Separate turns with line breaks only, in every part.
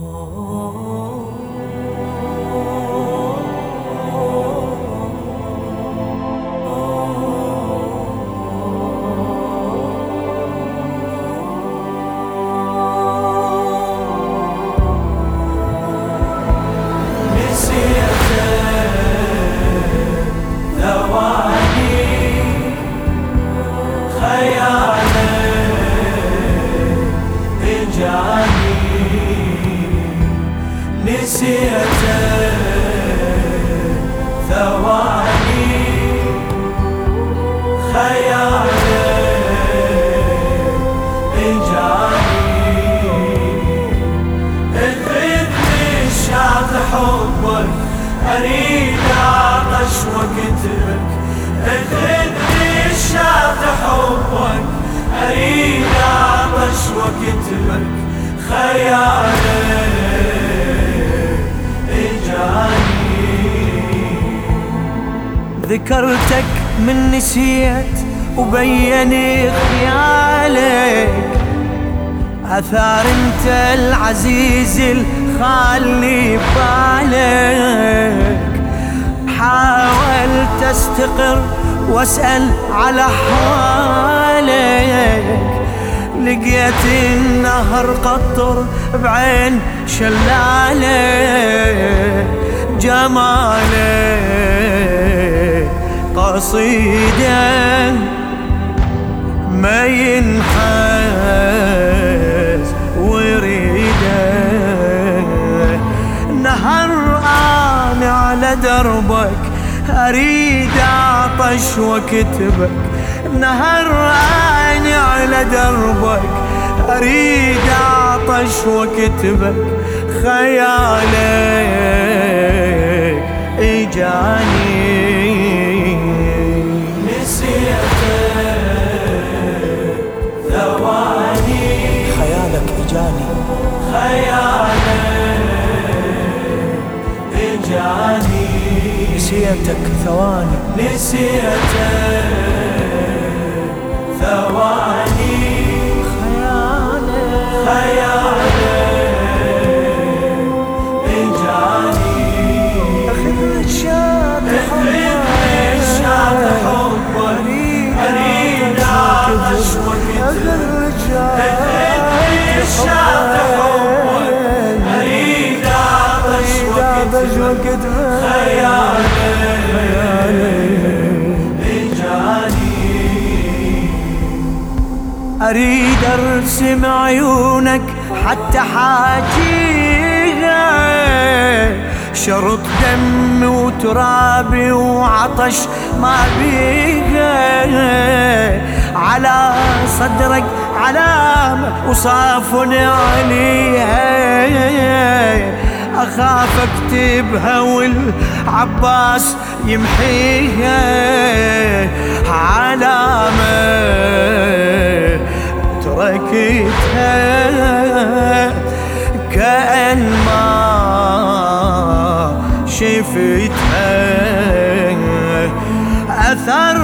Oh. اريد اعطش وقتك اخذني الشاط حبك اريد اعطش وقتك خيالك اجاني
ذكرتك من نسيت وبين خيالك. آثار أنت العزيز الخالي بالك. حاولت أستقر وأسأل على حالك. لقيت النهر قطر بعين شلالك. جمالك قصيدة ما ينحاز. نهر اني على دربك أريد أعطش وكتبك. نهر اني على دربك أريد أعطش وكتبك. خيالك
إجاني.
نسيتك ثواني.
نسيتك.
أريد أرسم عيونك حتى حاجيها. شرط دم وترابي وعطش ما بيها. على صدرك علامة وصاف عليها. أخاف أكتبها والعباس يمحيها. علامة تركتها كأن ما شفتها. أثر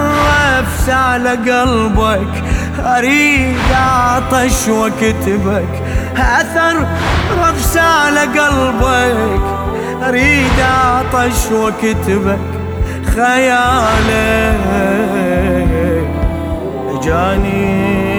نفس على قلبك أريد أعطش وكتبك أثر رفس على قلبك أريد أعطش وكتبك خيالك جاني.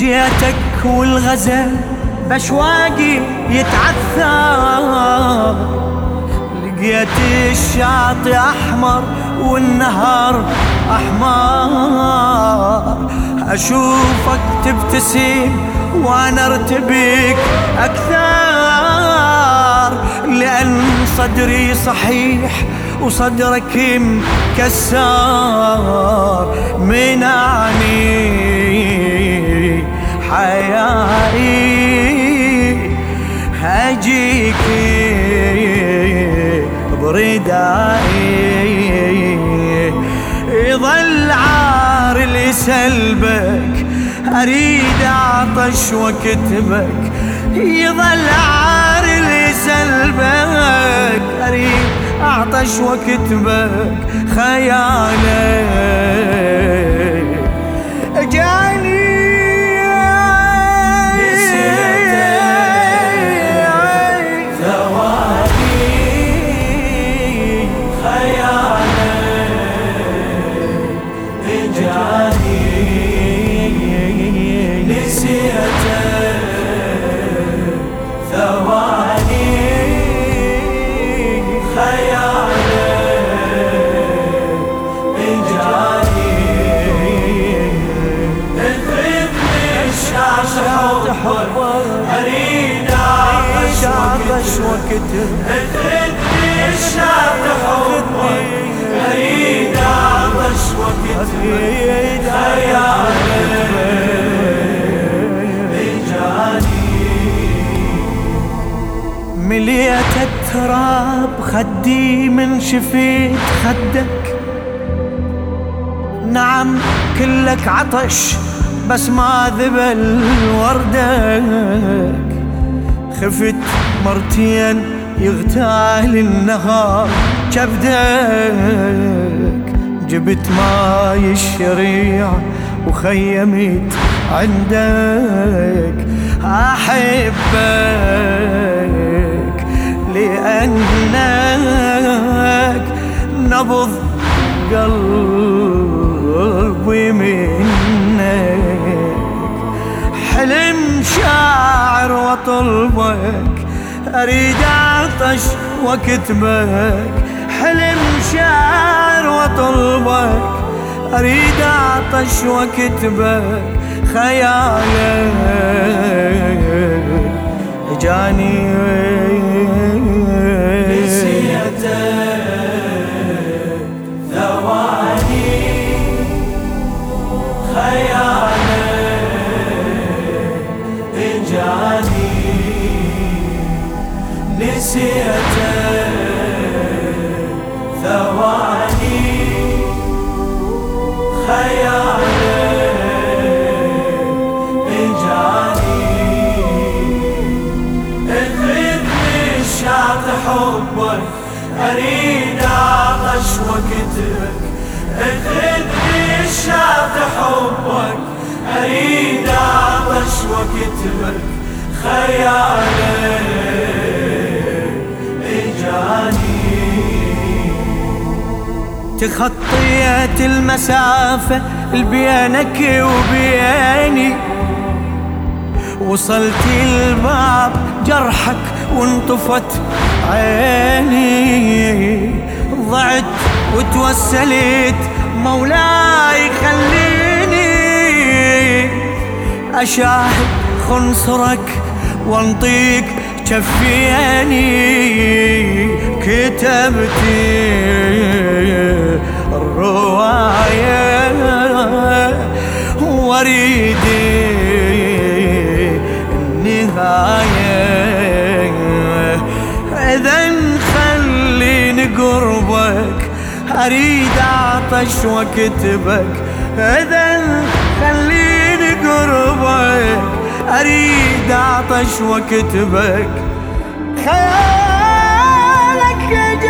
جيتك والغزل بشواقي يتعثر. لقيت الشاطئ أحمر والنهر أحمر. أشوفك تبتسم وأنا أرتبك أكثر لأن صدري صحيح وصدرك مكسر. منعني حيائي هجيك بردائي. يظل عار اللي سلبك أريد أعطش واكتبك يظل عار اللي سلبك أريد أعطش واكتبك خيالك مليت التراب خدي من شفيت خدك. نعم كلك عطش بس ما ذبل وردك. خفت مرتين يغتال النهار كبدك جبت ماي الشريع وخيمت عندك. أحبك لأنك نبض قلبي منك. حلم شاعر وطلبك أريد أعطش واكتبك حلم شاعر وطلبك أريد أعطش واكتبك خيالك. جاني
الشاط حبك أريد اعطش وكتبك خيالك إجاني.
تخطيت المسافة بينك وبيني. وصلت الباب جرحك وانطفت عيني. ضعت وتوسلت مولاي خليني أشاهد خنصرك وانطيك كفيني كتبتي الرواية واريد النهاية. إذا خليني قربك أريد أعطش واكتبك إذا خليني قربك أريد أعطش واكتبك خيالك جاني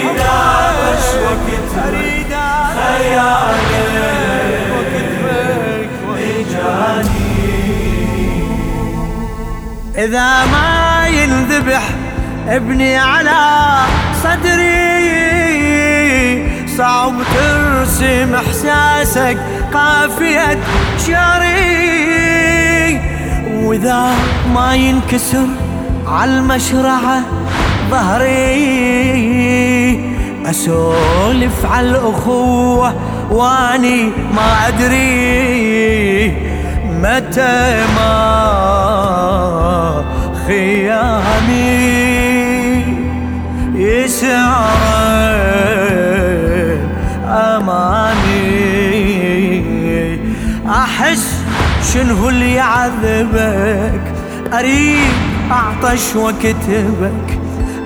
حبك وكتبك خيالك
إذا ما ينذبح ابني على صدري صعب ترسم إحساسك قافية شعري. وإذا ما ينكسر عالمشرعة ظهري أسولف على الأخوة وأني ما أدري متى ما شنو اللي يعذبك؟ أريد أعطش وكتبك.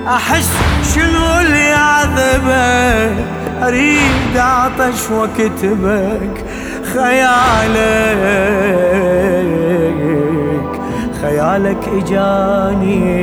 أحس شنو اللي يعذبك؟ أريد أعطش وكتبك. خيالك خيالك إجاني